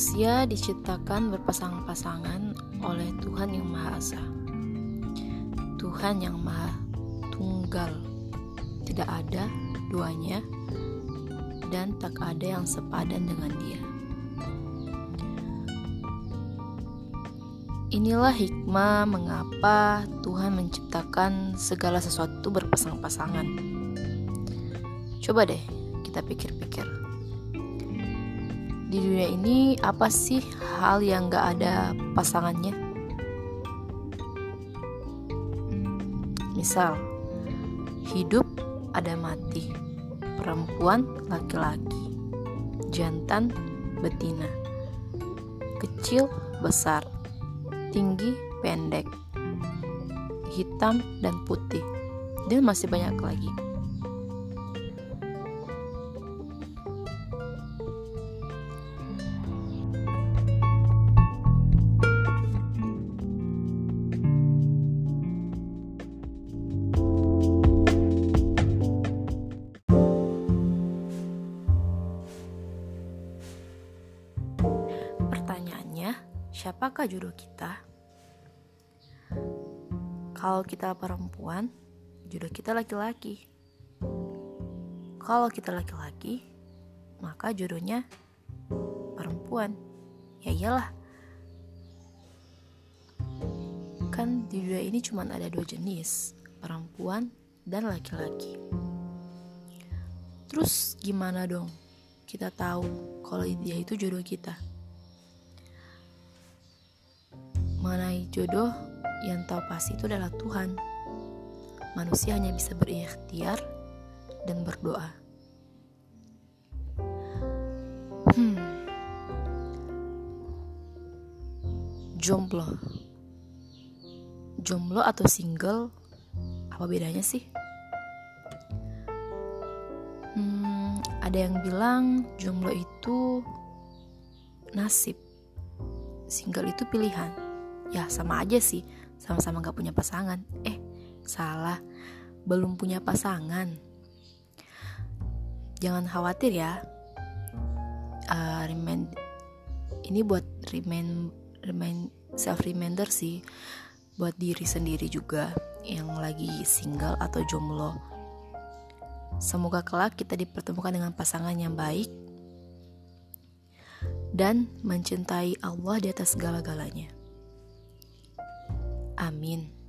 Manusia diciptakan berpasang-pasangan oleh Tuhan yang Maha Esa. Tuhan yang Maha Tunggal. Tidak ada duanya dan tak ada yang sepadan dengan Dia. Inilah hikmah mengapa Tuhan menciptakan segala sesuatu berpasang-pasangan. Coba deh kita pikir-pikir. Di dunia ini apa sih hal yang gak ada pasangannya? Misal, hidup ada mati, perempuan laki-laki, jantan betina, kecil besar, tinggi, pendek, hitam, dan putih, dan masih banyak lagi. Siapakah jodoh kita? Kalau kita perempuan, jodoh kita laki-laki. Kalau kita laki-laki, maka jodohnya perempuan. Ya iyalah. Kan di dunia ini cuma ada dua jenis, perempuan dan laki-laki. Terus gimana dong kita tahu kalau dia itu jodoh kita? Mengenai jodoh, yang tahu pasti itu adalah Tuhan. Manusia hanya bisa berikhtiar dan berdoa. Hmm. Jomblo. Jomblo atau single apa bedanya sih? Hmm, ada yang bilang jomblo itu nasib. Single itu pilihan. Ya sama aja sih sama-sama gak punya pasangan. Eh, salah, belum punya pasangan. Jangan khawatir ya. Uh, remind, ini buat remind, remind self reminder sih, buat diri sendiri juga yang lagi single atau jomblo. Semoga kelak kita dipertemukan dengan pasangan yang baik dan mencintai Allah di atas segala-galanya. Amin.